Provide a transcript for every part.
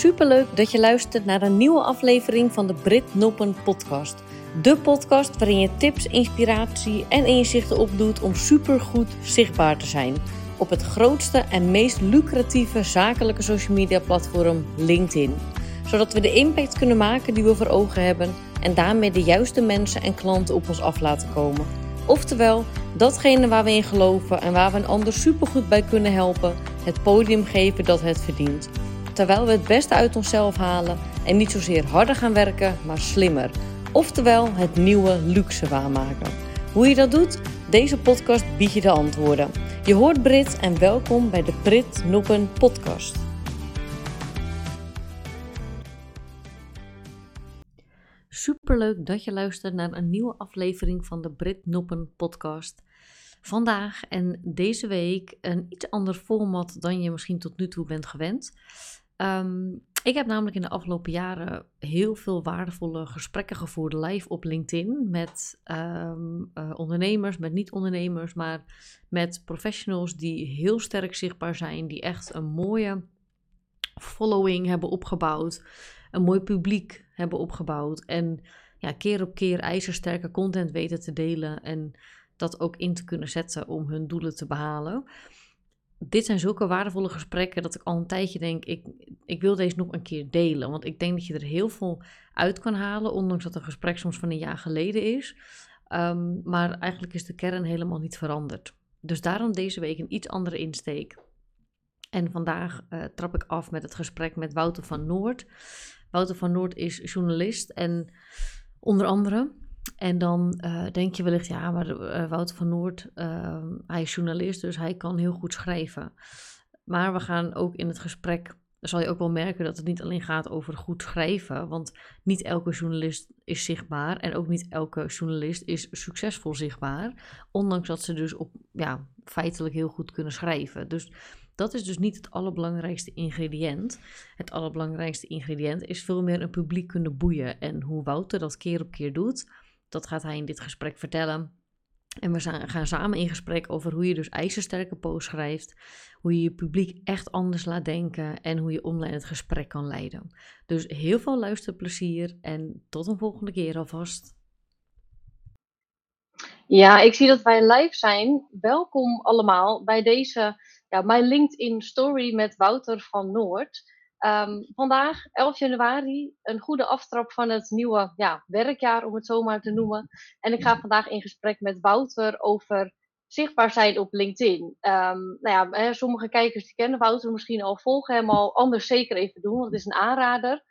Superleuk dat je luistert naar een nieuwe aflevering van de Brit Noppen podcast. De podcast waarin je tips, inspiratie en inzichten opdoet om supergoed zichtbaar te zijn op het grootste en meest lucratieve zakelijke social media platform LinkedIn. Zodat we de impact kunnen maken die we voor ogen hebben en daarmee de juiste mensen en klanten op ons af laten komen. Oftewel, datgene waar we in geloven en waar we een ander supergoed bij kunnen helpen, het podium geven dat het verdient. Terwijl we het beste uit onszelf halen en niet zozeer harder gaan werken, maar slimmer. Oftewel, het nieuwe luxe waarmaken. Hoe je dat doet? Deze podcast biedt je de antwoorden. Je hoort Brit en welkom bij de Brit Noppen podcast. Superleuk dat je luistert naar een nieuwe aflevering van de Brit Noppen podcast. Vandaag en deze week een iets ander format dan je misschien tot nu toe bent gewend. Ehm, ik heb namelijk in de afgelopen jaren heel veel waardevolle gesprekken gevoerd live op LinkedIn met ehm, eh, ondernemers, met niet-ondernemers, maar met professionals die heel sterk zichtbaar zijn, die echt een mooie following hebben opgebouwd, een mooi publiek hebben opgebouwd en ja, keer op keer ijzersterke content weten te delen en dat ook in te kunnen zetten om hun doelen te behalen dit zijn zulke waardevolle gesprekken dat ik al een tijdje denk, ik, ik wil deze nog een keer delen. Want ik denk dat je er heel veel uit kan halen, ondanks dat een gesprek soms van een jaar geleden is. Ehm, maar eigenlijk is de kern helemaal niet veranderd. Dus daarom deze week een iets andere insteek. En vandaag uh, trap ik af met het gesprek met Wouter van Noord. Wouter van Noord is journalist en onder andere en dan uh, denk je wellicht, ja, maar uh, Wouter van Noord, uh, hij is journalist, dus hij kan heel goed schrijven. Maar we gaan ook in het gesprek, zal je ook wel merken dat het niet alleen gaat over goed schrijven. Want niet elke journalist is zichtbaar en ook niet elke journalist is succesvol zichtbaar. Ondanks dat ze dus op, ja, feitelijk heel goed kunnen schrijven. Dus dat is dus niet het allerbelangrijkste ingrediënt. Het allerbelangrijkste ingrediënt is veel meer een publiek kunnen boeien. En hoe Wouter dat keer op keer doet dat gaat hij in dit gesprek vertellen. En we gaan samen in gesprek over hoe je dus ijzersterke posts schrijft, hoe je je publiek echt anders laat denken en hoe je online het gesprek kan leiden. Dus heel veel luisterplezier en tot een volgende keer alvast. Ja, ik zie dat wij live zijn. Welkom allemaal bij deze ja, mijn LinkedIn story met Wouter van Noord. Um, vandaag, 11 januari, een goede aftrap van het nieuwe ja, werkjaar, om het zo maar te noemen. En ik ga vandaag in gesprek met Wouter over zichtbaar zijn op LinkedIn. Um, nou ja, sommige kijkers die kennen Wouter misschien al, volgen hem al, anders zeker even doen, want het is een aanrader.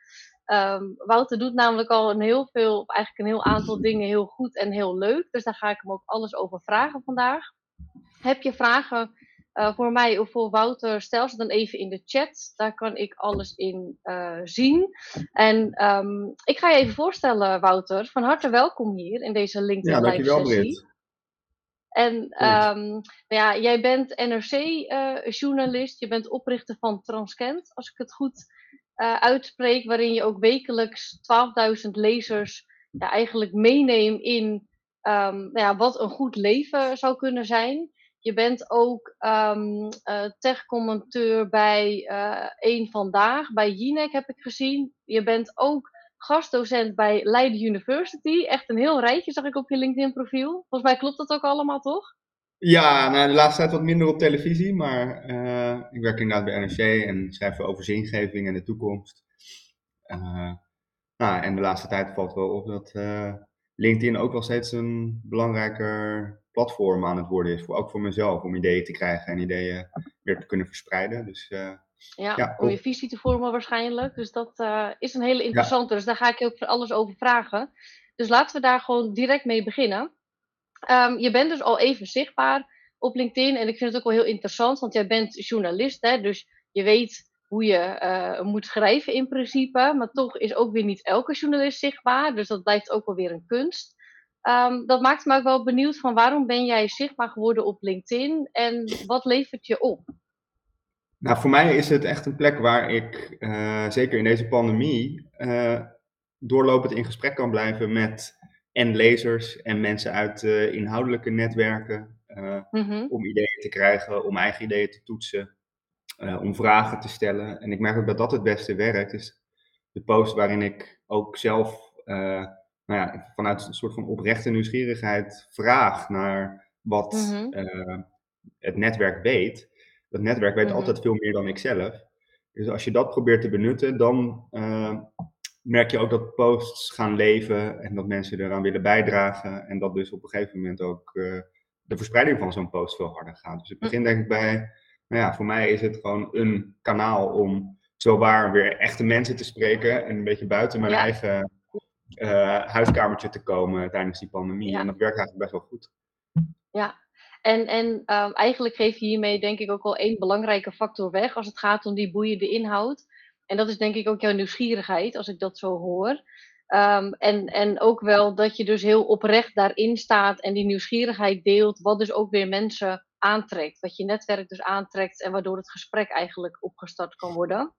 Um, Wouter doet namelijk al een heel veel, eigenlijk een heel aantal dingen heel goed en heel leuk. Dus daar ga ik hem ook alles over vragen vandaag. Heb je vragen uh, voor mij of voor Wouter, stel ze dan even in de chat. Daar kan ik alles in uh, zien. En um, ik ga je even voorstellen, Wouter. Van harte welkom hier in deze LinkedIn ja, live sessie. En um, ja, jij bent NRC-journalist, uh, je bent oprichter van Transkent, als ik het goed uitspreek, waarin je ook wekelijks 12.000 lezers ja, eigenlijk meeneemt in um, nou ja, wat een goed leven zou kunnen zijn. Je bent ook um, tech-commenteur bij uh, Eén Vandaag, bij Jinek heb ik gezien. Je bent ook gastdocent bij Leiden University. Echt een heel rijtje zag ik op je LinkedIn-profiel. Volgens mij klopt dat ook allemaal, toch? Ja, nou, de laatste tijd wat minder op televisie, maar uh, ik werk inderdaad bij NRC en schrijf over zingeving en de toekomst. nou, en de laatste tijd valt wel op dat LinkedIn ook wel steeds een belangrijker platform aan het worden is, voor, ook voor mezelf, om ideeën te krijgen en ideeën weer te kunnen verspreiden. Dus, uh, ja, ja, om je visie te vormen waarschijnlijk. Dus dat uh, is een hele interessante. Dus daar ga ik je ook alles over vragen. Dus laten we daar gewoon direct mee beginnen. Um, je bent dus al even zichtbaar op LinkedIn. En ik vind het ook wel heel interessant, want jij bent journalist. Hè, dus je weet hoe je uh, moet schrijven in principe. Maar toch is ook weer niet elke journalist zichtbaar. Dus dat blijft ook wel weer een kunst. Um, dat maakt me ook wel benieuwd van waarom ben jij zichtbaar geworden op LinkedIn en wat levert je op? Nou, voor mij is het echt een plek waar ik, uh, zeker in deze pandemie, uh, doorlopend in gesprek kan blijven met en lezers en mensen uit uh, inhoudelijke netwerken. Mm -hmm. Om ideeën te krijgen, om eigen ideeën te toetsen. om vragen te stellen. En ik merk ook dat dat het beste werkt. Dus de post waarin ik ook zelf nou ja, vanuit een soort van oprechte nieuwsgierigheid vraag naar wat mhm. het netwerk weet. Dat netwerk weet mhm. altijd veel meer dan ik zelf. Dus als je dat probeert te benutten, dan merk je ook dat posts gaan leven en dat mensen eraan willen bijdragen. En dat dus op een gegeven moment ook uh, de verspreiding van zo'n post veel harder gaat. Dus ik begin denk ik bij, nou ja, voor mij is het gewoon een kanaal om zowaar weer echte mensen te spreken en een beetje buiten mijn eigen uh, huiskamertje te komen tijdens die pandemie. En dat werkt eigenlijk best wel goed. Ja, en, en um, eigenlijk geef je hiermee denk ik ook al één belangrijke factor weg als het gaat om die boeiende inhoud. En dat is denk ik ook jouw nieuwsgierigheid, als ik dat zo hoor. Um, en, en ook wel dat je dus heel oprecht daarin staat en die nieuwsgierigheid deelt, wat dus ook weer mensen aantrekt. Wat je netwerk dus aantrekt en waardoor het gesprek eigenlijk opgestart kan worden.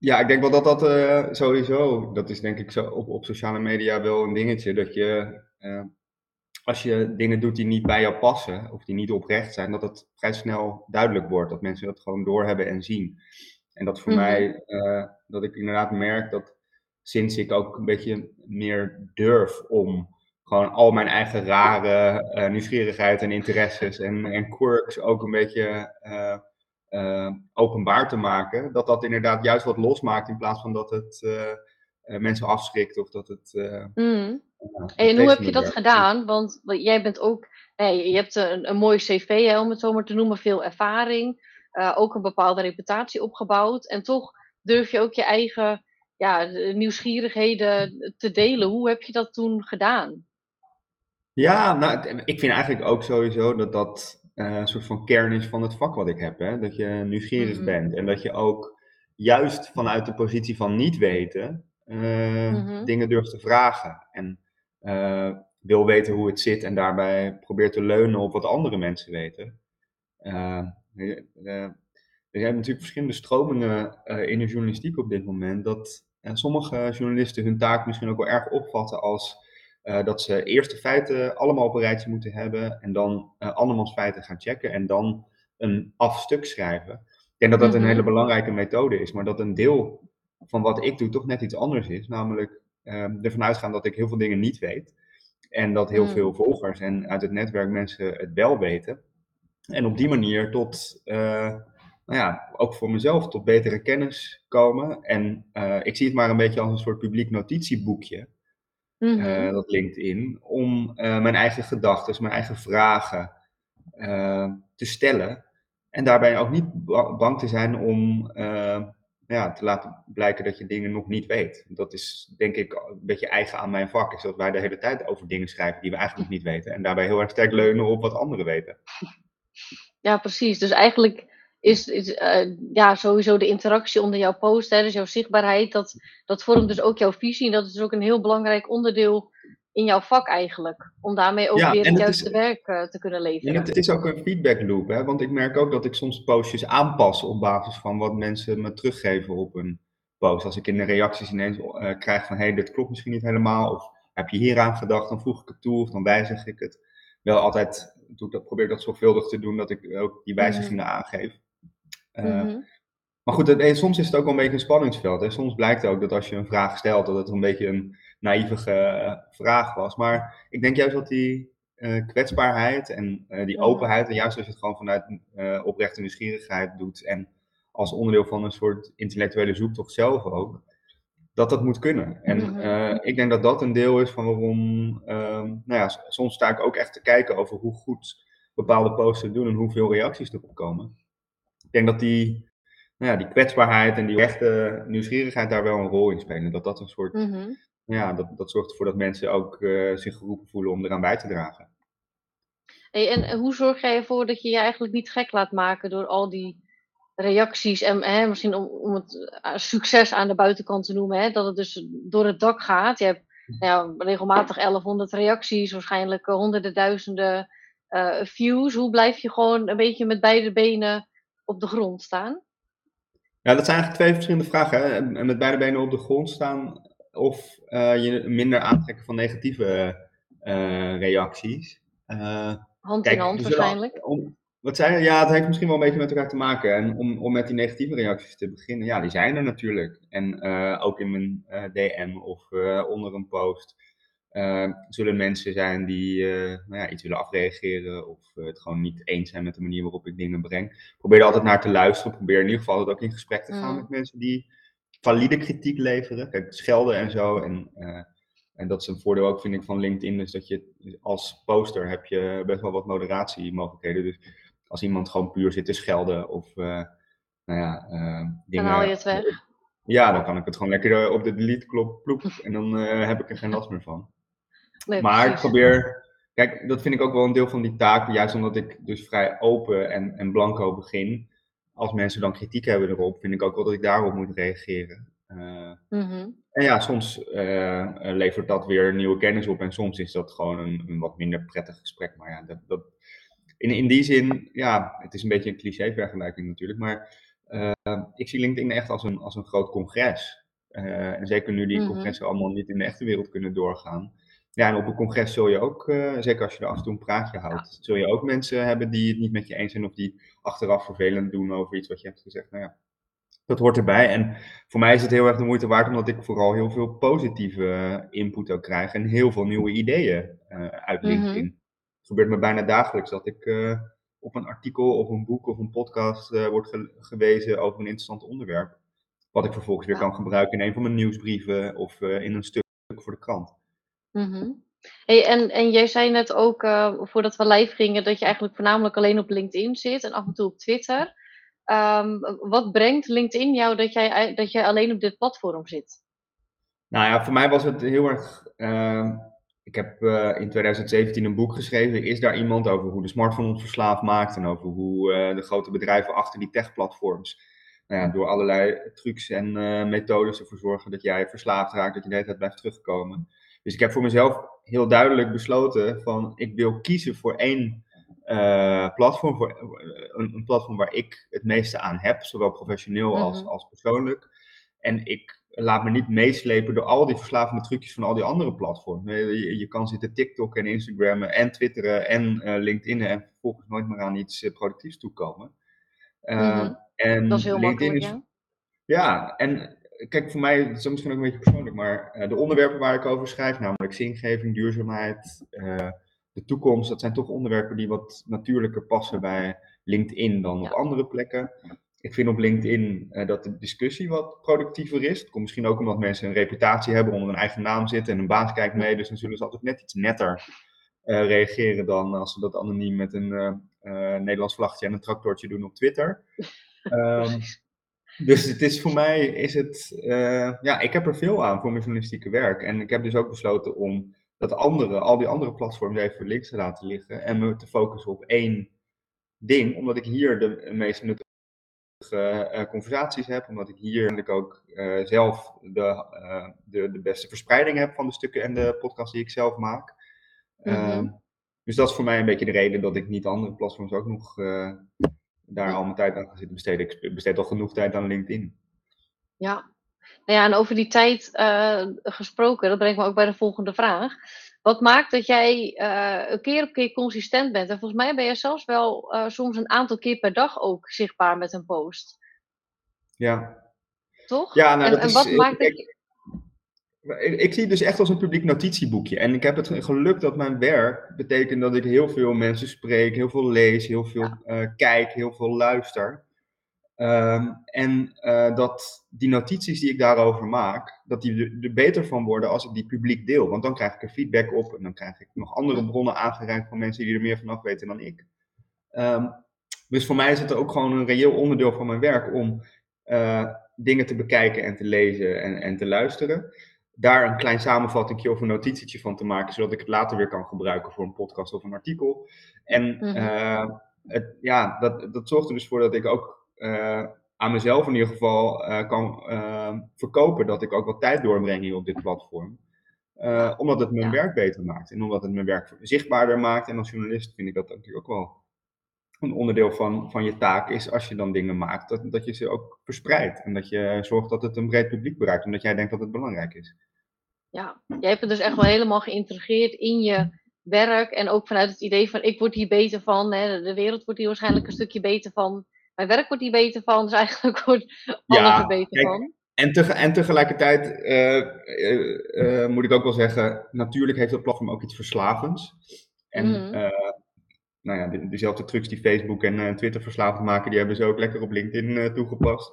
Ja, ik denk wel dat dat uh, sowieso, dat is denk ik zo op, op sociale media wel een dingetje, dat je uh, als je dingen doet die niet bij jou passen of die niet oprecht zijn, dat het vrij snel duidelijk wordt, dat mensen dat gewoon doorhebben en zien. En dat voor mhm. mij, uh, dat ik inderdaad merk dat sinds ik ook een beetje meer durf om gewoon al mijn eigen rare nieuwsgierigheid en interesses en, en quirks ook een beetje uh, openbaar te maken, dat dat inderdaad juist wat losmaakt in plaats van dat het mensen afschrikt of dat het. Mhm. en hoe heb je dat gedaan? Want jij bent ook, nee, je hebt een, een mooi cv, hè, om het zo maar te noemen, veel ervaring. Uh, ook een bepaalde reputatie opgebouwd. En toch durf je ook je eigen ja, nieuwsgierigheden te delen. Hoe heb je dat toen gedaan? Ja, nou, ik vind eigenlijk ook sowieso dat dat uh, een soort van kern is van het vak wat ik heb. Hè? Dat je nieuwsgierig mhm. bent en dat je ook juist vanuit de positie van niet weten uh, dingen durft te vragen. En wil weten hoe het zit en daarbij probeert te leunen op wat andere mensen weten. Er zijn natuurlijk verschillende stromingen eh, in de journalistiek op dit moment. Dat sommige journalisten hun taak misschien ook wel erg opvatten als uh, dat ze eerst de feiten allemaal op een rijtje moeten hebben en dan uh, andermans feiten gaan checken en dan een afstuk schrijven. Ik denk dat dat een mhm. hele belangrijke methode is, maar dat een deel van wat ik doe toch net iets anders is. Namelijk uh, ervan uitgaan dat ik heel veel dingen niet weet en dat heel mhm. veel volgers en uit het netwerk mensen het wel weten. En op die manier tot, uh, nou ja, ook voor mezelf tot betere kennis komen. En ik zie het maar een beetje als een soort publiek notitieboekje, mm -hmm. dat LinkedIn, om mijn eigen gedachten, mijn eigen vragen te stellen. En daarbij ook niet bang te zijn om ja, te laten blijken dat je dingen nog niet weet. Dat is denk ik een beetje eigen aan mijn vak. Is dat wij de hele tijd over dingen schrijven die we eigenlijk nog niet weten. En daarbij heel erg sterk leunen op wat anderen weten. Ja, precies. Dus eigenlijk is, is uh, ja, sowieso de interactie onder jouw post, hè, dus jouw zichtbaarheid, dat, dat vormt dus ook jouw visie. En dat is dus ook een heel belangrijk onderdeel in jouw vak eigenlijk. Om daarmee ook weer het, juiste werk uh, te kunnen leveren. En het, is ook een feedback loop, hè? want ik merk ook dat ik soms postjes aanpas op basis van wat mensen me teruggeven op een post. Als ik in de reacties ineens uh, krijg van, hé, hey, dit klopt misschien niet helemaal, of heb je hier aan gedacht, dan voeg ik het toe, of dan wijzig ik het. Wel altijd doe dat, probeer ik dat zorgvuldig te doen, dat ik ook die wijzigingen mhm. aangeef. Uh, Maar goed, het, soms is het ook wel een beetje een spanningsveld. Hè. Soms blijkt ook dat als je een vraag stelt, dat het een beetje een naïeve uh, vraag was. Maar ik denk juist dat die uh, kwetsbaarheid en die openheid, en juist als je het gewoon vanuit oprechte nieuwsgierigheid doet en als onderdeel van een soort intellectuele zoektocht zelf ook, dat dat moet kunnen. En uh, ik denk dat dat een deel is van waarom, uh, nou ja, soms sta ik ook echt te kijken over hoe goed bepaalde posters doen en hoeveel reacties erop komen. Ik denk dat die, nou ja, die kwetsbaarheid en die echte nieuwsgierigheid daar wel een rol in spelen. Dat dat een soort, mm -hmm. ja, dat, dat zorgt ervoor dat mensen ook uh, zich geroepen voelen om eraan bij te dragen. Hey, en hoe zorg jij ervoor dat je je eigenlijk niet gek laat maken door al die reacties en hè, misschien om, om het eh, succes aan de buitenkant te noemen, hè, dat het dus door het dak gaat. Je hebt nou ja, regelmatig 1100 reacties, waarschijnlijk honderden duizenden uh, views. Hoe blijf je gewoon een beetje met beide benen op de grond staan? Ja, dat zijn eigenlijk twee verschillende vragen. Hè? Met beide benen op de grond staan of uh, je minder aantrekken van negatieve uh, reacties. hand in hand waarschijnlijk. Wat zijn? Ja, het heeft misschien wel een beetje met elkaar te maken. En om, om met die negatieve reacties te beginnen, ja, die zijn er natuurlijk. En ook in mijn DM of onder een post zullen mensen zijn die nou ja, iets willen afreageren of het gewoon niet eens zijn met de manier waarop ik dingen breng. Probeer er altijd naar te luisteren. Probeer in ieder geval altijd ook in gesprek te gaan mm. met mensen die valide kritiek leveren. Kijk, schelden en zo. En, en dat is een voordeel ook, vind ik, van LinkedIn. Dus dat je als poster heb je best wel wat moderatiemogelijkheden. Dus als iemand gewoon puur zit te schelden of nou ja, uh, dingen... Dan haal je het weg. Ja, dan kan ik het gewoon lekker eh, op de delete klop ploep en dan uh, heb ik er geen last meer van. Nee, maar precies. ik probeer, kijk, dat vind ik ook wel een deel van die taak, juist omdat ik dus vrij open en, en blanco begin. Als mensen dan kritiek hebben erop, vind ik ook wel dat ik daarop moet reageren. Uh, mm-hmm. En ja, soms uh, levert dat weer nieuwe kennis op en soms is dat gewoon een, een wat minder prettig gesprek. Maar ja, dat, dat, in, in die zin, ja, het is een beetje een cliché vergelijking natuurlijk, maar uh, ik zie LinkedIn echt als een, als een groot congres. En zeker nu die mm -hmm. congressen allemaal niet in de echte wereld kunnen doorgaan. Ja, en op een congres zul je ook, uh, zeker als je er af en toe een praatje houdt, zul je ook mensen hebben die het niet met je eens zijn of die achteraf vervelend doen over iets wat je hebt gezegd. Nou ja, dat hoort erbij. En voor mij is het heel erg de moeite waard, omdat ik vooral heel veel positieve input ook krijg en heel veel nieuwe ideeën uit mhm. LinkedIn. Mm -hmm gebeurt me bijna dagelijks dat ik uh, op een artikel of een boek of een podcast uh, wordt ge gewezen over een interessant onderwerp. Wat ik vervolgens weer kan gebruiken in een van mijn nieuwsbrieven of uh, in een stuk voor de krant. -hmm. hey, en, en jij zei net ook, voordat we live gingen, dat je eigenlijk voornamelijk alleen op LinkedIn zit en af en toe op Twitter. Um, wat brengt LinkedIn jou dat jij, dat jij alleen op dit platform zit? Nou ja, voor mij was het heel erg ik heb uh, in 2017 een boek geschreven. Is daar iemand over hoe de smartphone ons verslaafd maakt en over hoe de grote bedrijven achter die tech-platforms nou ja, door allerlei trucs en methodes ervoor zorgen dat jij verslaafd raakt, dat je de hele tijd blijft terugkomen. Dus ik heb voor mezelf heel duidelijk besloten van ik wil kiezen voor één platform, voor een, een, platform waar ik het meeste aan heb, zowel professioneel als, mhm. als persoonlijk. En ik laat me niet meeslepen door al die verslavende trucjes van al die andere platforms. Je, je kan zitten TikTok en Instagram en Twitteren en uh, LinkedIn en vervolgens nooit meer aan iets uh, productiefs toekomen. Uh, mm-hmm. en dat is heel LinkedIn makkelijk, ja. Ja, en kijk, voor mij, dat is misschien ook een beetje persoonlijk, maar de onderwerpen waar ik over schrijf, namelijk zingeving, duurzaamheid, de toekomst, dat zijn toch onderwerpen die wat natuurlijker passen bij LinkedIn dan op andere plekken ik vind op LinkedIn uh, dat de discussie wat productiever is. Het komt misschien ook omdat mensen een reputatie hebben, onder een eigen naam zitten en een baas kijkt mee. Dus dan zullen ze altijd net iets netter reageren dan als ze dat anoniem met een Nederlands vlaggetje en een tractortje doen op Twitter. Um, dus het is voor mij, is het, ja, ik heb er veel aan voor mijn journalistieke werk. En ik heb dus ook besloten om dat andere, al die andere platforms even links te laten liggen en me te focussen op één ding, omdat ik hier de meeste nut uh, conversaties heb, omdat ik hier eigenlijk ook uh, zelf de, de, de beste verspreiding heb van de stukken en de podcasts die ik zelf maak. Mm -hmm. dus dat is voor mij een beetje de reden dat ik niet andere platforms ook nog daar al mijn tijd aan zitten besteden. Ik besteed al genoeg tijd aan LinkedIn. Ja, nou ja, en over die tijd gesproken, dat brengt me ook bij de volgende vraag. Wat maakt dat jij uh, een keer op keer consistent bent? En volgens mij ben je zelfs wel uh, soms een aantal keer per dag ook zichtbaar met een post. Ja. Toch? Ja, nou, en, dat en is, wat maakt ik, dat... Ik, ik, zie het dus echt als een publiek notitieboekje. En ik heb het geluk dat mijn werk betekent dat ik heel veel mensen spreek, heel veel lees, heel veel uh, kijk, heel veel luister. Um, en uh, dat die notities die ik daarover maak, dat die er beter van worden als ik die publiek deel. Want dan krijg ik er feedback op en dan krijg ik nog andere bronnen aangereikt van mensen die er meer vanaf weten dan ik. Um, dus voor mij is het ook gewoon een reëel onderdeel van mijn werk om uh, dingen te bekijken en te lezen en, en te luisteren. Daar een klein samenvattingje of een notitietje van te maken, zodat ik het later weer kan gebruiken voor een podcast of een artikel. En mm -hmm. uh, het, ja, dat, dat zorgt er dus voor dat ik ook uh, aan mezelf in ieder geval uh, kan verkopen dat ik ook wat tijd doorbreng hier op dit platform. omdat het mijn ja. werk beter maakt en omdat het mijn werk zichtbaarder maakt. En als journalist vind ik dat natuurlijk ook wel een onderdeel van, van je taak is als je dan dingen maakt, dat, dat je ze ook verspreidt. En dat je zorgt dat het een breed publiek bereikt, omdat jij denkt dat het belangrijk is. Ja, jij hebt het dus echt wel helemaal geïntegreerd in je werk en ook vanuit het idee van ik word hier beter van, hè, de wereld wordt hier waarschijnlijk een stukje beter van, mijn werk wordt hier beter van, dus eigenlijk wordt alles Ja, er beter kijk, van. En, tege- en tegelijkertijd eh, eh, eh, moet ik ook wel zeggen, natuurlijk heeft dat platform ook iets verslavends. En Mhm. nou ja, de- dezelfde trucs die Facebook en Twitter verslavend maken, die hebben ze ook lekker op LinkedIn toegepast.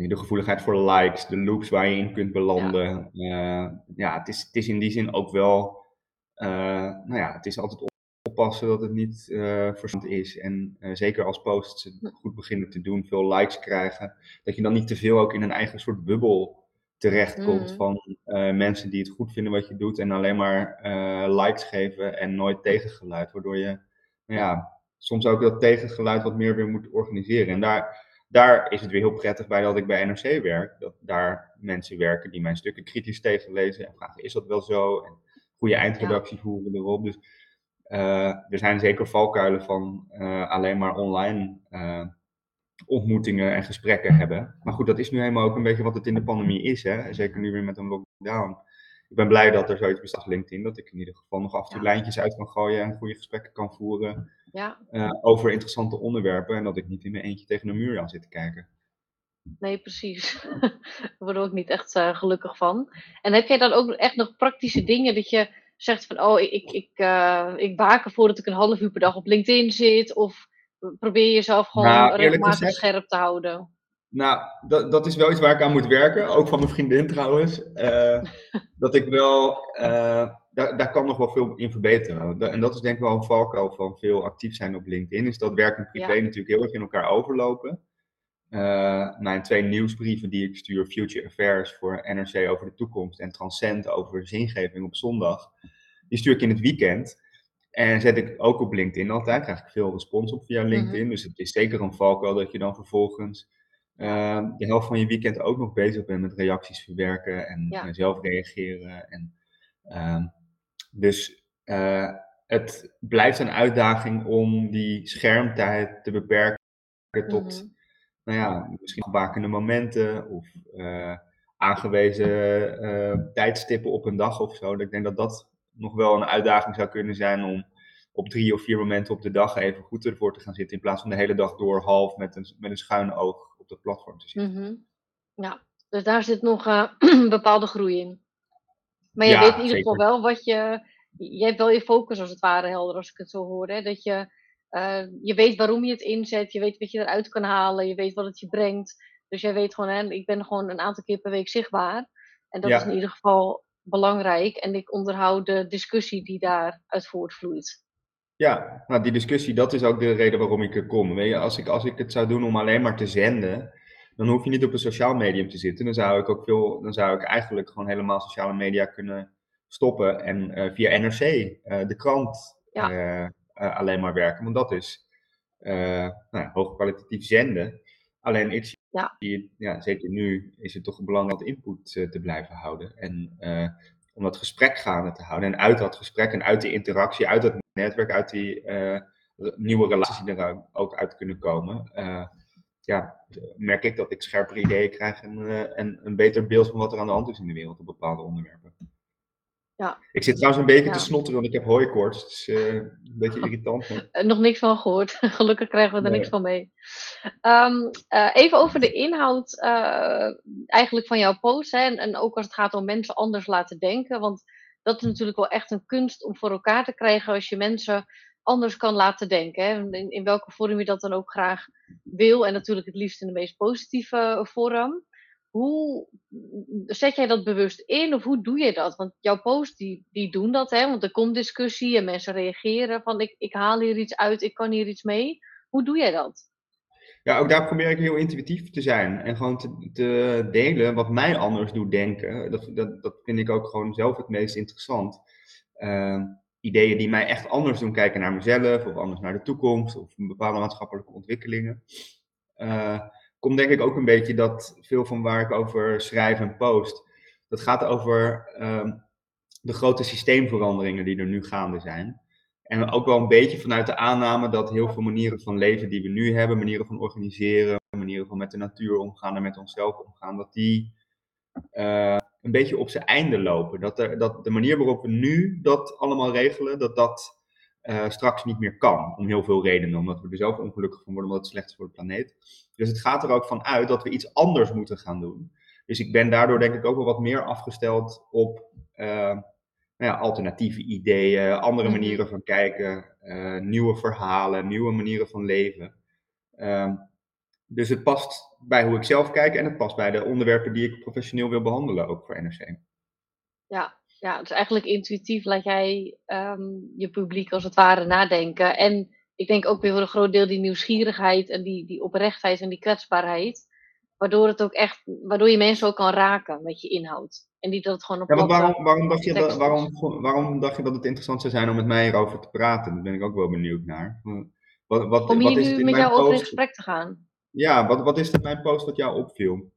Eh, de gevoeligheid voor likes, de loops waar je in kunt belanden. Ja, ja het, is, het is in die zin ook wel, eh, nou ja, het is altijd oppassen dat het niet eh verzand is. En eh, zeker als posts het goed beginnen te doen, veel likes krijgen, dat je dan niet te veel ook in een eigen soort bubbel terechtkomt Mhm. van eh, mensen die het goed vinden wat je doet en alleen maar eh, likes geven en nooit tegengeluid. Waardoor je nou ja, soms ook dat tegengeluid wat meer weer moet organiseren. En daar, daar is het weer heel prettig bij dat ik bij NRC werk. Dat daar mensen werken die mijn stukken kritisch tegenlezen en vragen: is dat wel zo? En goede eindredactie voeren erop. Dus eh, er zijn zeker valkuilen van eh, alleen maar online eh, ontmoetingen en gesprekken hebben. Maar goed, dat is nu helemaal ook een beetje wat het in de pandemie is. Hè? Zeker nu weer met een lockdown. Ik ben blij dat er zoiets bestaat als LinkedIn, dat ik in ieder geval nog af en toe Ja. lijntjes uit kan gooien en goede gesprekken kan voeren Ja, eh, over interessante onderwerpen. En dat ik niet in mijn eentje tegen een muur aan zit te kijken. nee, precies. Daar worden we ook niet echt eh, gelukkig van. En heb jij dan ook echt nog praktische dingen dat je zegt van, oh, ik, ik, ik, eh, ik waak ervoor dat ik een half uur per dag op LinkedIn zit? Of probeer jezelf gewoon Nou, regelmatig gezegd- scherp te houden? Nou, dat, dat is wel iets waar ik aan moet werken. Ook van mijn vriendin trouwens. Eh, dat ik wel, eh, daar, daar kan nog wel veel in verbeteren. En dat is denk ik wel een valkuil van veel actief zijn op LinkedIn. Is dat werk en privé Ja. natuurlijk heel erg in elkaar overlopen. Eh, mijn twee nieuwsbrieven die ik stuur, Future Affairs voor NRC over de toekomst en Transcend over zingeving op zondag, die stuur ik in het weekend. En zet ik ook op LinkedIn altijd, krijg ik veel respons op via LinkedIn. Dus het is zeker een valkuil dat je dan vervolgens eh, de helft van je weekend ook nog bezig bent met reacties verwerken en Ja. eh, zelf reageren. En, ehm, dus eh, het blijft een uitdaging om die schermtijd te beperken tot Mhm. nou ja, misschien gebakende momenten of eh, aangewezen tijdstippen op een dag of zo. Ik denk dat dat nog wel een uitdaging zou kunnen zijn om op drie of vier momenten op de dag even goed ervoor te gaan zitten. In plaats van de hele dag door half met een, met een schuin oog op dat platform te zitten. Mhm. Ja, dus daar zit nog een bepaalde groei in. Maar je Ja, weet in ieder geval wel wat je. Je hebt wel je focus als het ware helder, als ik het zo hoor. Hè? Dat je, eh, je weet waarom je het inzet, je weet wat je eruit kan halen, je weet wat het je brengt. Dus jij weet gewoon, hè, ik ben gewoon een aantal keer per week zichtbaar. En dat Ja. is in ieder geval belangrijk. En ik onderhoud de discussie die daaruit voortvloeit. Ja, nou die discussie, dat is ook de reden waarom ik er kom. Weet je, als ik, als ik het zou doen om alleen maar te zenden, dan hoef je niet op een sociaal medium te zitten. Dan zou ik ook veel, dan zou ik eigenlijk gewoon helemaal sociale media kunnen stoppen en eh, via NRC, eh, de krant, Ja. eh, alleen maar werken. Want dat is nou hoogkwalitatief zenden. Alleen ik zie, Ja. het- ja, zeker nu is het toch belangrijk om input te blijven houden. En eh, om dat gesprek gaande te houden. En uit dat gesprek en uit die interactie, uit dat netwerk, uit die eh, nieuwe relaties die er ook uit kunnen komen. eh, ja, merk ik dat ik scherpere ideeën krijg en, eh, en een beter beeld van wat er aan de hand is in de wereld op bepaalde onderwerpen. Ja. Ik zit trouwens een beetje Ja. te snotteren, want ik heb hooikoorts. Het is eh, een beetje irritant. maar- Eh, nog niks van gehoord. Gelukkig krijgen we er Nee. niks van mee. Ehm, eh, even over de inhoud eigenlijk van jouw post. Hè, en, en ook als het gaat om mensen anders laten denken. Want dat is natuurlijk wel echt een kunst om voor elkaar te krijgen als je mensen anders kan laten denken. Hè. In, in welke vorm je dat dan ook graag wil. En natuurlijk het liefst in de meest positieve vorm. Hoe zet jij dat bewust in of hoe doe je dat? Want jouw posts die, die doen dat, hè? want er komt discussie en mensen reageren van ik, ik haal hier iets uit, ik kan hier iets mee. Hoe doe jij dat? Ja, ook daar probeer ik heel intuïtief te zijn. En gewoon te, delen wat mij anders doet denken. Dat, dat, dat vind ik ook gewoon zelf het meest interessant. Eh, ideeën die mij echt anders doen kijken naar mezelf, of anders naar de toekomst, of bepaalde maatschappelijke ontwikkelingen. Eh, komt denk ik ook een beetje dat veel van waar ik over schrijf en post, dat gaat over ehm, de grote systeemveranderingen die er nu gaande zijn. En ook wel een beetje vanuit de aanname dat heel veel manieren van leven die we nu hebben, manieren van organiseren, manieren van met de natuur omgaan en met onszelf omgaan, dat die eh, een beetje op zijn einde lopen. Dat, er, dat de manier waarop we nu dat allemaal regelen, dat dat uh, straks niet meer kan. Om heel veel redenen. Omdat we er zelf ongelukkig van worden, omdat het slecht is voor de planeet. Dus het gaat er ook van uit dat we iets anders moeten gaan doen. Dus ik ben daardoor denk ik ook wel wat meer afgesteld op uh, nou ja, alternatieve ideeën, andere Mhm. manieren van kijken, uh, nieuwe verhalen, nieuwe manieren van leven. Uh, dus het past bij hoe ik zelf kijk en het past bij de onderwerpen die ik professioneel wil behandelen, ook voor NRC. Ja, ja, dus eigenlijk intuïtief laat jij um, je publiek als het ware nadenken. En ik denk ook weer voor een groot deel die nieuwsgierigheid en die, die oprechtheid en die kwetsbaarheid. Waardoor, het ook echt, waardoor je mensen ook kan raken met je inhoud. En niet dat het gewoon een ja, want platte waarom, waarom, dacht je dat, is. waarom, waarom dacht je dat het interessant zou zijn om met mij hierover te praten? Daar ben ik ook wel benieuwd naar. Wat, wat, Om wat hier is het nu in met jou over in post? gesprek te gaan. Ja, wat, wat is in mijn post wat jou opviel?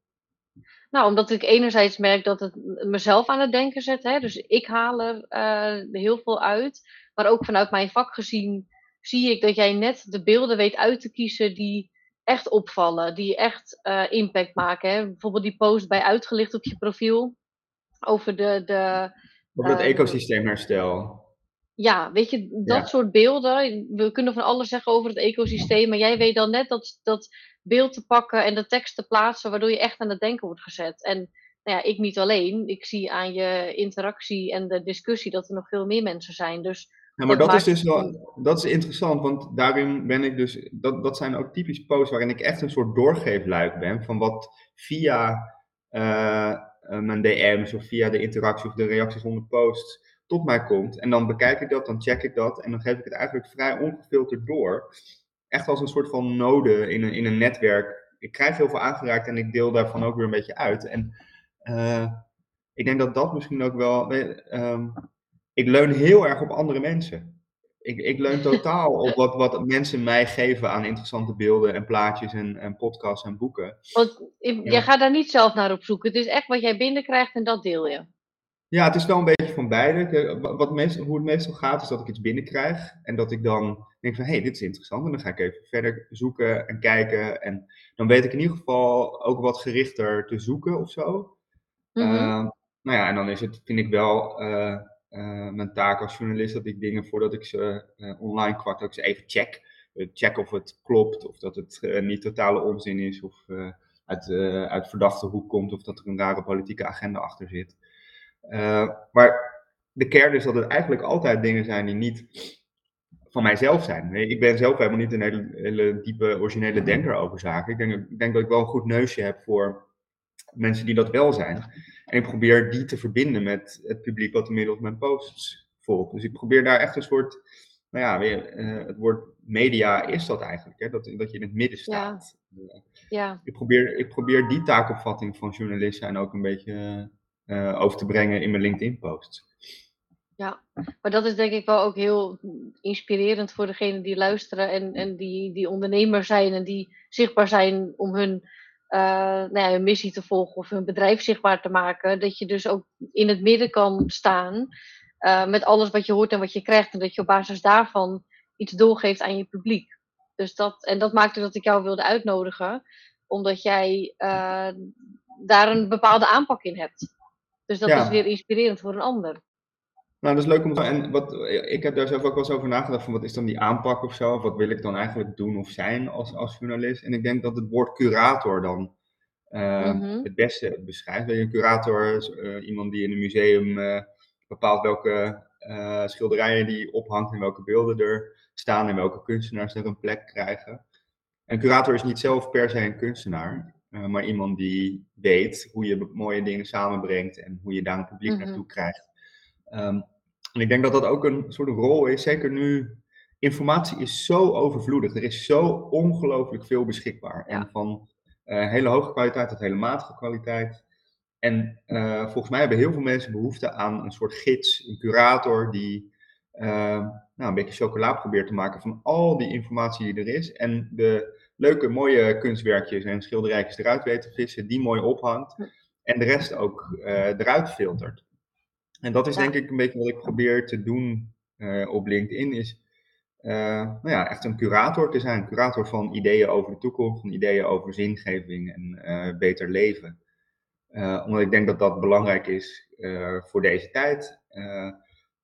Nou, omdat ik enerzijds merk dat het mezelf aan het denken zet. Hè? Dus ik haal er eh, heel veel uit. Maar ook vanuit mijn vak gezien zie ik dat jij net de beelden weet uit te kiezen die echt opvallen. Die echt eh, impact maken. Hè? Bijvoorbeeld die post bij Uitgelicht op je profiel. Over de, de Over het Eh, ecosysteemherstel. Ja, weet je, dat Ja. soort beelden. We kunnen van alles zeggen over het ecosysteem. Maar jij weet dan net dat, dat beeld te pakken en de tekst te plaatsen. Waardoor je echt aan het denken wordt gezet. En nou ja, ik niet alleen. Ik zie aan je interactie en de discussie dat er nog veel meer mensen zijn. Dus Ja, maar Dat dat is dus wel, dat is interessant, want daarin ben ik dus, dat, dat zijn ook typisch posts waarin ik echt een soort doorgeefluik ben van wat via eh, eh, mijn DM's of via de interactie of de reacties onder posts tot mij komt. En dan bekijk ik dat, dan check ik dat en dan geef ik het eigenlijk vrij ongefilterd door. Echt als een soort van node in een, in een netwerk. Ik krijg heel veel aangeraakt en ik deel daarvan ook weer een beetje uit. En eh, ik denk dat dat misschien ook wel. ehm, ik leun heel erg op andere mensen. Ik, ik leun totaal op wat, wat mensen mij geven aan interessante beelden en plaatjes en, en podcasts en boeken. want Ja. jij gaat daar niet zelf naar op zoek. Het is echt wat jij binnenkrijgt en dat deel je. Ja, het is wel een beetje van beide. De- wa- Wat meestal, hoe het meestal gaat, is dat ik iets binnenkrijg. En dat ik dan denk van, hé, hey, dit is interessant. En dan ga ik even verder zoeken en kijken. En dan weet ik in ieder geval ook wat gerichter te zoeken of zo. Mhm. Ehm, nou ja, en dan is het, vind ik wel, eh, eh, mijn taak als journalist dat ik dingen voordat ik ze eh, online kwart, dat ik ze even check. Check of het klopt, of dat het niet totale onzin is, of uit, uit verdachte hoek komt, of dat er een rare politieke agenda achter zit. Eh, maar de kern is dat het eigenlijk altijd dingen zijn die niet van mijzelf zijn. Nee, Ik ben zelf helemaal niet een hele, hele diepe, originele denker over zaken. Ik denk, ik denk dat ik wel een goed neusje heb voor mensen die dat wel zijn. En ik probeer die te verbinden met het publiek wat inmiddels mijn posts volgt. Dus ik probeer daar echt een soort, nou ja, weer, eh, het woord media is dat eigenlijk, hè? Dat, dat je in het midden staat. Eh, Ja, ik, probeer, ik probeer die taakopvatting van journalist zijn ook een beetje eh, over te brengen in mijn LinkedIn-posts. maar dat is denk ik wel ook heel inspirerend voor degenen die luisteren en, en die, die ondernemer zijn en die zichtbaar zijn om hun, eh, nou ja, hun missie te volgen of hun bedrijf zichtbaar te maken. Dat je dus ook in het midden kan staan eh, met alles wat je hoort en wat je krijgt en dat je op basis daarvan iets doorgeeft aan je publiek. Dus dat, en dat maakte dat ik jou wilde uitnodigen, omdat jij daar een bepaalde aanpak in hebt. Dus dat Ja. is weer inspirerend voor een ander. Nou, dat is leuk om te En wat, ik heb daar zelf ook wel eens over nagedacht van wat is dan die aanpak of zo? Of wat wil ik dan eigenlijk doen of zijn als, als journalist? En ik denk dat het woord curator dan eh, Mhm. het beste beschrijft. Een curator is eh, iemand die in een museum eh, bepaalt welke eh, schilderijen die ophangt en welke beelden er staan en welke kunstenaars er een plek krijgen. Een curator is niet zelf per se een kunstenaar, eh, maar iemand die weet hoe je mooie dingen samenbrengt en hoe je daar een publiek Mhm. naartoe krijgt. Ehm, en ik denk dat dat ook een soort rol is, zeker nu. Informatie is zo overvloedig. Er is zo ongelooflijk veel beschikbaar. Ja. En van eh, hele hoge kwaliteit tot hele matige kwaliteit. En eh, volgens mij hebben heel veel mensen behoefte aan een soort gids, een curator die nou, een beetje chocola probeert te maken van al die informatie die er is. En de leuke, mooie kunstwerkjes en schilderijtjes eruit weet te vissen, die mooi ophangt. En de rest ook eh, eruit filtert. En dat is denk ik een beetje wat ik probeer te doen eh, op LinkedIn, is eh, nou ja, echt een curator te zijn. Een curator van ideeën over de toekomst, van ideeën over zingeving en beter leven. omdat ik denk dat dat belangrijk is voor deze tijd.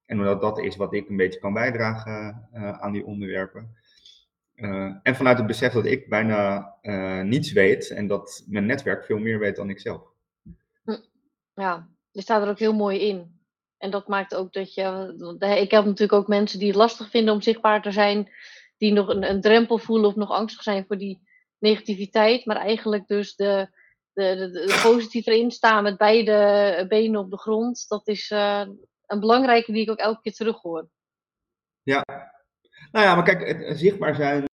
En omdat dat is wat ik een beetje kan bijdragen aan die onderwerpen. en vanuit het besef dat ik bijna niets weet en dat mijn netwerk veel meer weet dan ik zelf. Hm. Ja, je staat er ook heel mooi in. En dat maakt ook dat je. Ik heb natuurlijk ook mensen die het lastig vinden om zichtbaar te zijn, die nog een, een drempel voelen of nog angstig zijn voor die negativiteit, maar eigenlijk dus de, de, de, staan met beide benen op de grond. Dat is een belangrijke die ik ook elke keer terug hoor. Ja, nou ja, maar kijk, het, zichtbaar zijn,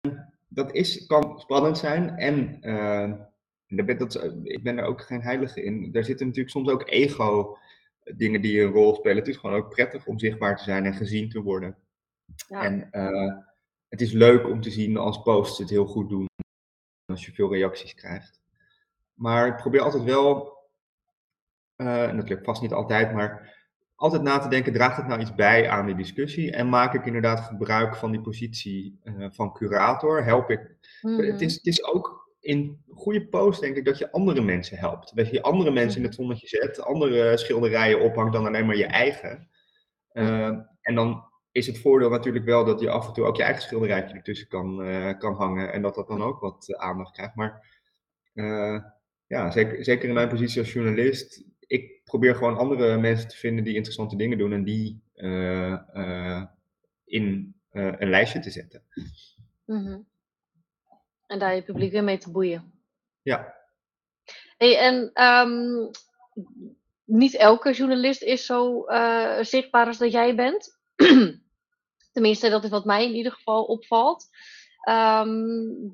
dat is, kan spannend zijn. En uh, dat, ik ben er ook geen heilige in. Daar zitten natuurlijk soms ook ego dingen die een rol spelen. Het is gewoon ook prettig om zichtbaar te zijn en gezien te worden. Ja. En uh, het is leuk om te zien als posts het heel goed doen. Als je veel reacties krijgt. Maar ik probeer altijd wel, uh, en dat lukt vast niet altijd, maar altijd na te denken, draagt het nou iets bij aan die discussie? En maak ik inderdaad gebruik van die positie uh, van curator? Help ik? Mm -hmm. het, is, het is ook in goede post denk ik dat je andere mensen helpt. Dat je andere mensen in het zonnetje zet, andere schilderijen ophangt dan alleen maar je eigen. Uh, en dan is het voordeel natuurlijk wel dat je af en toe ook je eigen schilderijtje ertussen kan, uh, kan hangen en dat dat dan ook wat aandacht krijgt. Maar ja, zeker, zeker in mijn positie als journalist, ik probeer gewoon andere mensen te vinden die interessante dingen doen en die in een lijstje te zetten. Mm -hmm. En daar je publiek weer mee te boeien. Ja. Hey, en um, niet elke journalist is zo zichtbaar als dat jij bent. Tenminste, dat is wat mij in ieder geval opvalt. Um,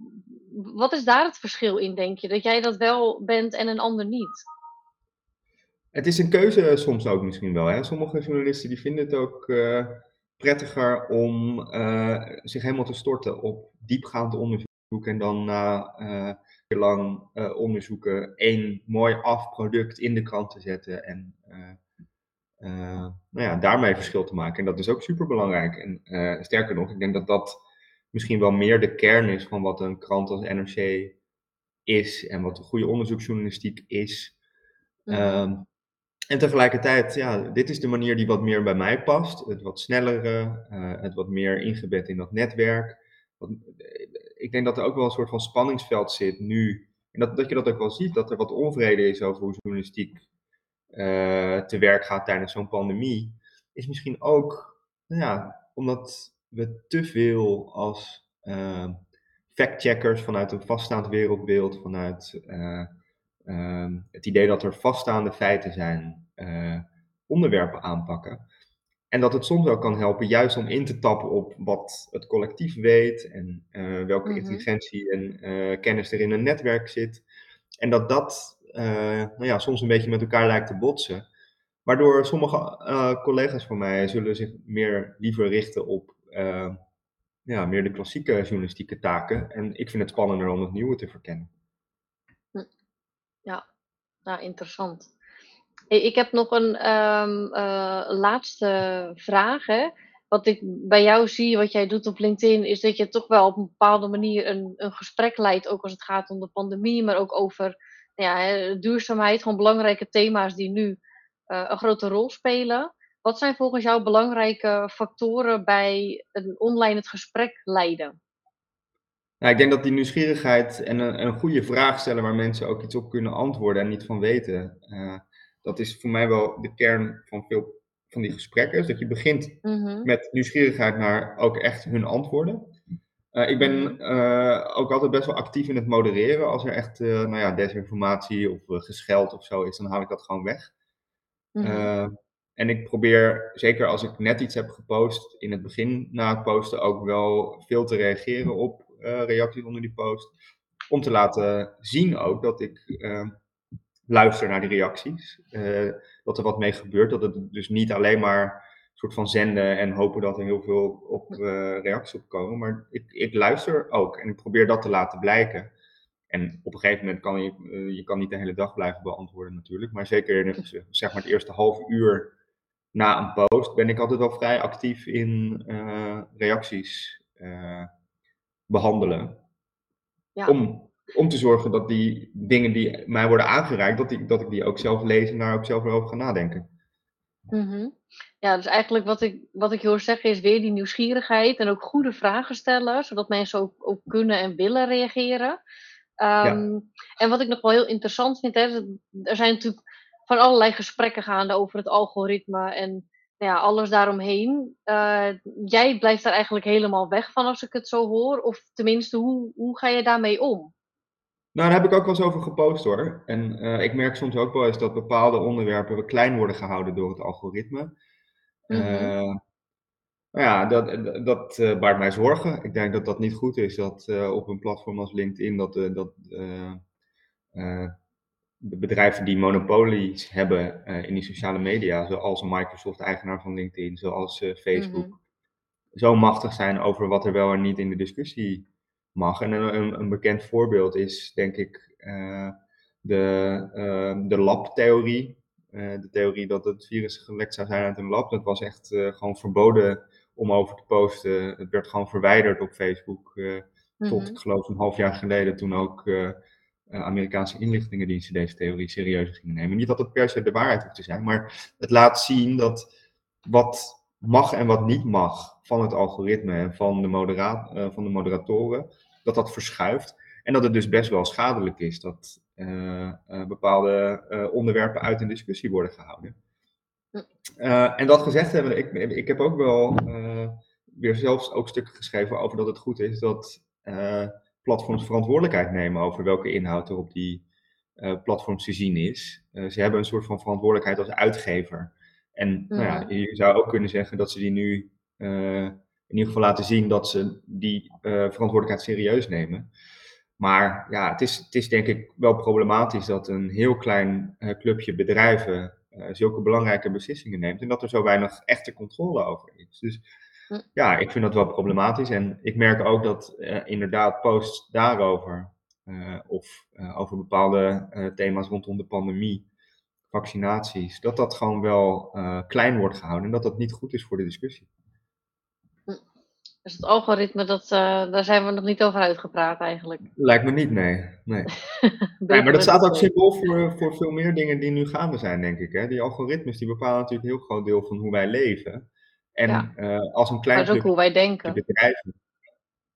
wat is daar het verschil in, denk je? Dat jij dat wel bent en een ander niet? Het is een keuze soms ook misschien wel. Hè? Sommige journalisten die vinden het ook uh, prettiger om uh, zich helemaal te storten op diepgaand onderzoek en dan na uh, lang onderzoeken één mooi afproduct in de krant te zetten en nou ja, daarmee verschil te maken. En dat is ook super belangrijk. En sterker nog, ik denk dat dat misschien wel meer de kern is van wat een krant als NRC is en wat een goede onderzoeksjournalistiek is. Mm. En tegelijkertijd, ja, dit is de manier die wat meer bij mij past. Het wat snellere, het wat meer ingebed in dat netwerk. Wat, ik denk dat er ook wel een soort van spanningsveld zit nu. En dat, dat je dat ook wel ziet, dat er wat onvrede is over hoe journalistiek te werk gaat tijdens zo'n pandemie. Is misschien ook, nou ja, omdat we te veel als uh, factcheckers vanuit een vaststaand wereldbeeld, vanuit het idee dat er vaststaande feiten zijn, onderwerpen aanpakken. En dat het soms ook kan helpen, juist om in te tappen op wat het collectief weet en uh, welke mm -hmm. intelligentie en uh, kennis er in een netwerk zit. En dat dat nou ja, soms een beetje met elkaar lijkt te botsen. Waardoor sommige collega's van mij zullen zich meer liever richten op ja, meer de klassieke journalistieke taken. En ik vind het spannender om het nieuwe te verkennen. Hm. Ja, nou interessant. Ik heb nog een um, uh, laatste vraag. Hè. Wat ik bij jou zie, wat jij doet op LinkedIn, is dat je toch wel op een bepaalde manier een, een gesprek leidt, ook als het gaat om de pandemie, maar ook over ja, duurzaamheid, gewoon belangrijke thema's die nu uh, een grote rol spelen. Wat zijn volgens jou belangrijke factoren bij een online het gesprek leiden? Nou, ik denk dat die nieuwsgierigheid en een, een, goede vraag stellen waar mensen ook iets op kunnen antwoorden en niet van weten. Uh, dat is voor mij wel de kern van veel van die gesprekken. Dus dat je begint mm-hmm. met nieuwsgierigheid naar ook echt hun antwoorden. Uh, ik ben uh, ook altijd best wel actief in het modereren. Als er echt nou ja, desinformatie of gescheld of zo is, dan haal ik dat gewoon weg. Mm-hmm. en ik probeer, zeker als ik net iets heb gepost, in het begin na het posten ook wel veel te reageren op reacties onder die post. Om te laten zien ook dat ik luister naar die reacties. Uh, dat er wat mee gebeurt. Dat het dus niet alleen maar soort van zenden en hopen dat er heel veel op, reacties op komen. Maar ik, ik luister ook en ik probeer dat te laten blijken. En op een gegeven moment kan je, je kan niet de hele dag blijven beantwoorden natuurlijk. Maar zeker in zeg maar het eerste half uur na een post ben ik altijd wel vrij actief in reacties behandelen. Ja. Om om te zorgen dat die dingen die mij worden aangereikt, dat, die, dat ik die ook zelf lees en daar ook zelf over ga nadenken. Mhm. Ja, dus eigenlijk wat ik, wat ik hoor zeggen is weer die nieuwsgierigheid en ook goede vragen stellen, zodat mensen ook, ook kunnen en willen reageren. Ehm, en wat ik nog wel heel interessant vind, hè, er zijn natuurlijk van allerlei gesprekken gaande over het algoritme en ja, alles daaromheen. Uh, jij blijft daar eigenlijk helemaal weg van als ik het zo hoor. Of tenminste, hoe, hoe ga je daarmee om? Nou, daar heb ik ook wel eens over gepost hoor. En uh, ik merk soms ook wel eens dat bepaalde onderwerpen klein worden gehouden door het algoritme. Mm -hmm. Nou ja, dat, dat uh, baart mij zorgen. Ik denk dat dat niet goed is dat op een platform als LinkedIn dat, dat de bedrijven die monopolies hebben in die sociale media, zoals Microsoft, eigenaar van LinkedIn, zoals Facebook, mm -hmm. zo machtig zijn over wat er wel en niet in de discussie mag. En een, een bekend voorbeeld is, denk ik, de, de lab-theorie. de theorie dat het virus gelekt zou zijn uit een lab. Dat was echt gewoon verboden om over te posten. Het werd gewoon verwijderd op Facebook. Uh, Tot, ik geloof, een half jaar geleden toen ook Amerikaanse inlichtingendiensten deze theorie serieus gingen nemen. Niet dat het per se de waarheid hoeft te zijn, maar het laat zien dat wat mag en wat niet mag van het algoritme en van de, modera uh, van de moderatoren, dat dat verschuift. En dat het dus best wel schadelijk is dat bepaalde onderwerpen uit een discussie worden gehouden. En dat gezegd hebben, ik, ik heb ook wel weer zelfs ook stukken geschreven over dat het goed is dat platforms verantwoordelijkheid nemen over welke inhoud er op die platforms te zien is. ze hebben een soort van verantwoordelijkheid als uitgever. En nou ja, mhm. je zou ook kunnen zeggen dat ze die nu in ieder geval laten zien dat ze die verantwoordelijkheid serieus nemen. Maar ja, het is, het is denk ik wel problematisch dat een heel klein clubje bedrijven uh, zulke belangrijke beslissingen neemt en dat er zo weinig echte controle over is. Dus ja, ik vind dat wel problematisch. En ik merk ook dat uh, inderdaad posts daarover uh, of over bepaalde thema's rondom de pandemie, vaccinaties, dat dat gewoon wel klein wordt gehouden en dat dat niet goed is voor de discussie. Dus het algoritme, dat, daar zijn we nog niet over uitgepraat eigenlijk. Lijkt me niet, nee. nee. nee maar dat staat ook symbool voor, voor veel meer dingen die nu gaande zijn, denk ik. Hè? Die algoritmes die bepalen natuurlijk een heel groot deel van hoe wij leven. En ja. uh, als een klein maar ook hoe wij denken. bedrijven.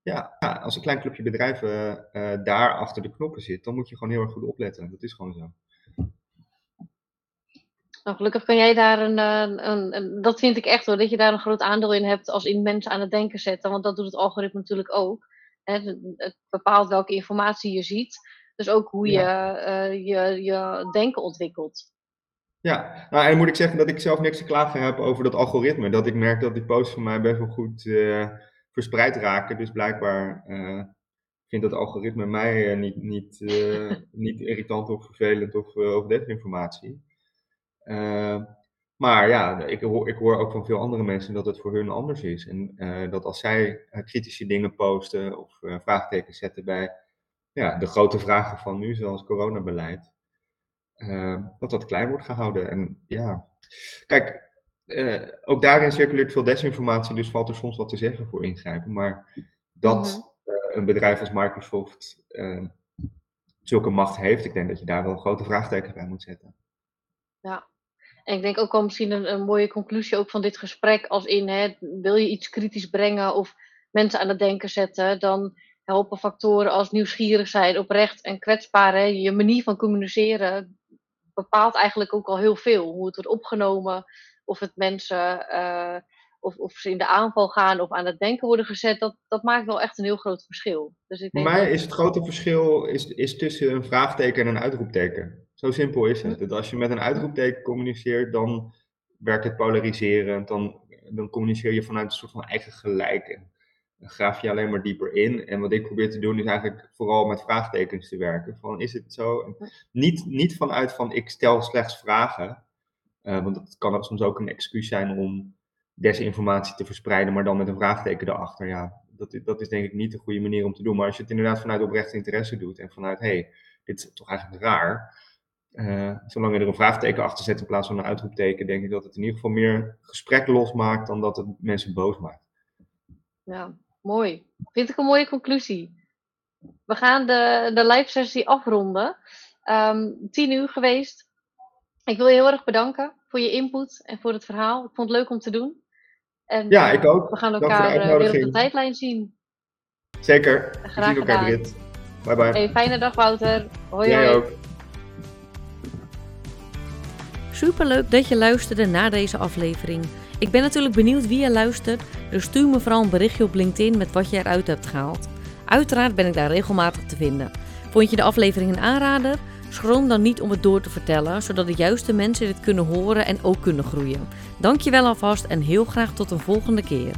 Ja, als een klein clubje bedrijven uh, daar achter de knoppen zit, dan moet je gewoon heel erg goed opletten. Dat is gewoon zo. Nou, gelukkig kan jij daar een, een, een, Dat vind ik echt hoor, dat je daar een groot aandeel in hebt als in mensen aan het denken zetten. Want dat doet het algoritme natuurlijk ook. Hè, het bepaalt welke informatie je ziet. Dus ook hoe je, uh, je, je denken ontwikkelt. Ja, nou, en moet ik zeggen dat ik zelf niks te klagen heb over dat algoritme. Dat ik merk dat die posts van mij best wel goed uh, verspreid raken. Dus blijkbaar uh, vindt dat algoritme mij niet, niet, niet irritant of vervelend of, of desinformatie. Maar ja, ik hoor, ik hoor ook van veel andere mensen dat het voor hun anders is. En dat als zij kritische dingen posten of vraagtekens zetten bij ja, de grote vragen van nu, zoals coronabeleid, dat dat klein wordt gehouden. En ja, kijk, ook daarin circuleert veel desinformatie, dus valt er soms wat te zeggen voor ingrijpen. Maar dat mhm. een bedrijf als Microsoft zulke macht heeft, ik denk dat je daar wel een grote vraagteken bij moet zetten. Ja, en ik denk ook wel misschien een, een mooie conclusie ook van dit gesprek, als in hè, wil je iets kritisch brengen of mensen aan het denken zetten, dan helpen factoren als nieuwsgierig zijn, oprecht en kwetsbaar. Hè. Je manier van communiceren bepaalt eigenlijk ook al heel veel. Hoe het wordt opgenomen, of het mensen, uh, of, of ze in de aanval gaan of aan het denken worden gezet, dat, dat maakt wel echt een heel groot verschil. Dus ik denk Voor mij is het grote verschil is, is tussen een vraagteken en een uitroepteken. Zo simpel is het. als je met een uitroepteken communiceert, dan werkt het polariserend. Dan, dan communiceer je vanuit een soort van eigen gelijk. Graaf je alleen maar dieper in. En wat ik probeer te doen, is eigenlijk vooral met vraagtekens te werken. Van is het zo? niet, niet vanuit van ik stel slechts vragen. Uh, want dat kan soms ook een excuus zijn om desinformatie te verspreiden, maar dan met een vraagteken erachter. Ja, dat, dat is denk ik niet de goede manier om te doen. Maar als je het inderdaad vanuit oprechte interesse doet en vanuit, hé, hey, dit is toch eigenlijk raar uh, zolang je er een vraagteken achter zet in plaats van een uitroepteken, denk ik dat het in ieder geval meer gesprek losmaakt dan dat het mensen boos maakt. Ja, mooi. Vind ik een mooie conclusie. we gaan de, de live sessie afronden. Um, tien uur geweest. Ik wil je heel erg bedanken voor je input en voor het verhaal. Ik vond het leuk om te doen. En, ja, ik ook. We gaan elkaar uh, weer op de tijdlijn zien. Zeker. Graag zien elkaar, Brit. Bye bye. Hey, fijne dag, Wouter. Hoi, Jij hoi. ook. Superleuk dat je luisterde naar deze aflevering. Ik ben natuurlijk benieuwd wie je luistert, dus stuur me vooral een berichtje op LinkedIn met wat je eruit hebt gehaald. Uiteraard ben ik daar regelmatig te vinden. Vond je de aflevering een aanrader? Schroom dan niet om het door te vertellen, zodat de juiste mensen dit kunnen horen en ook kunnen groeien. Dankjewel alvast en heel graag tot een volgende keer.